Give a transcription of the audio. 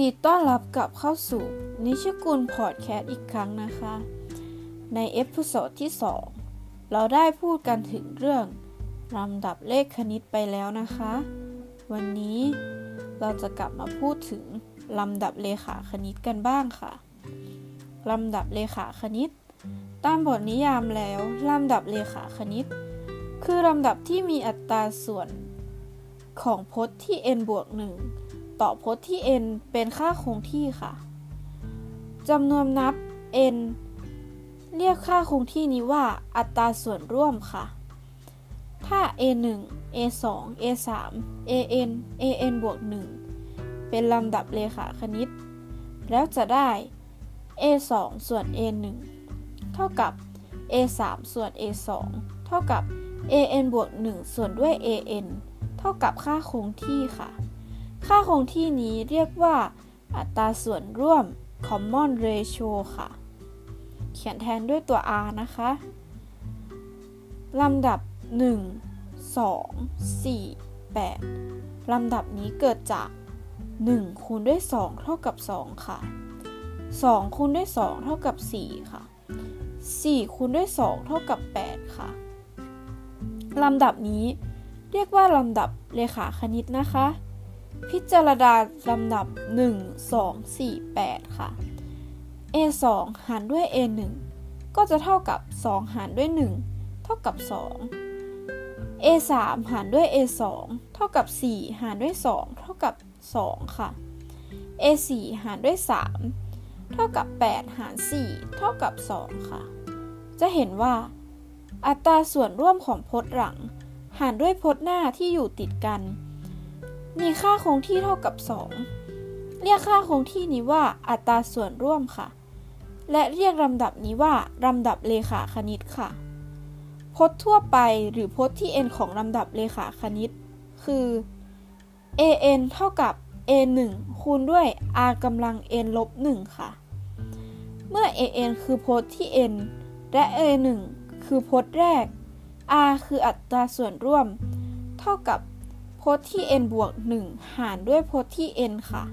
ดีต้อนรับกลับเข้าสู่นิชกุลพอดแคสต์อีกครั้งนะคะ ใน episode ที่ 2 เราได้พูดกันถึงเรื่องลำดับเลขคณิตไปแล้วนะคะ วันนี้เราจะกลับมาพูดถึงลำดับเรขาคณิตกันบ้างค่ะ ลำดับเรขาคณิต ตามบทนิยามแล้ว ลำดับเรขาคณิต คือลำดับที่มีอัตราส่วนของพจน์ที่ n บวก1 ต่อพจน์ที่ n เป็นค่าคงที่ค่ะจำนวนนับ n เรียกค่าคงที่นี้ว่าอัตราส่วนร่วมค่ะ ถ้า a1 a2 a3 an an บวก 1 เป็นลำดับเลขาคณิต แล้วจะได้ a2 ส่วน a1 เท่ากับ a3 ส่วน a2 เท่ากับ an บวก 1 ส่วนด้วย an เท่ากับค่าคงที่ค่ะ ค่าคงที่นี้เรียกว่า อัตราส่วนร่วม common ratio ค่ะ เขียนแทนด้วยตัว r นะคะลำดับ 1 2 4 8 ลำดับนี้เกิดจาก 1 คูณด้วย 2 เท่ากับ 2 ค่ะ 2 คูณด้วย 2 เท่ากับ 4 ค่ะ 4 คูณด้วย 2 เท่ากับ 8 ค่ะ ลำดับนี้เรียกว่าลำดับเลขาคณิตนะคะ พิจารณาลำดับ 1 2 4 8 ค่ะ a 2หารด้วย a 1ก็จะเท่ากับ 2 หารด้วย 1 เท่ากับ 2 a 3หารด้วย a 2เท่ากับ 4 หารด้วย 2 เท่ากับ 2 ค่ะ a 4หารด้วย 3 เท่ากับ 8 หาร 4 เท่ากับ 2 ค่ะ จะเห็นว่า อัตราส่วนร่วมของพจน์หลัง หารด้วยพจน์หน้าที่อยู่ติดกัน มีค่าคงที่เท่ากับ 2 เรียกค่าคงที่นี้ว่าอัตราส่วนร่วมค่ะ และเรียกลำดับนี้ว่าลำดับเลขาคณิตค่ะ พจน์ทั่วไปหรือพจน์ที่ n ของลำดับเลขาคณิต คือ an เท่ากับ a 1คูณด้วย r กำลัง n ลบ1ค่ะ เมื่อ an คือพจน์ที่ n และ a 1คือพจน์แรก r คืออัตราส่วนร่วม เท่ากับ พจน์ที่ n บวก 1 หารด้วยพจน์ที่ n ค่ะ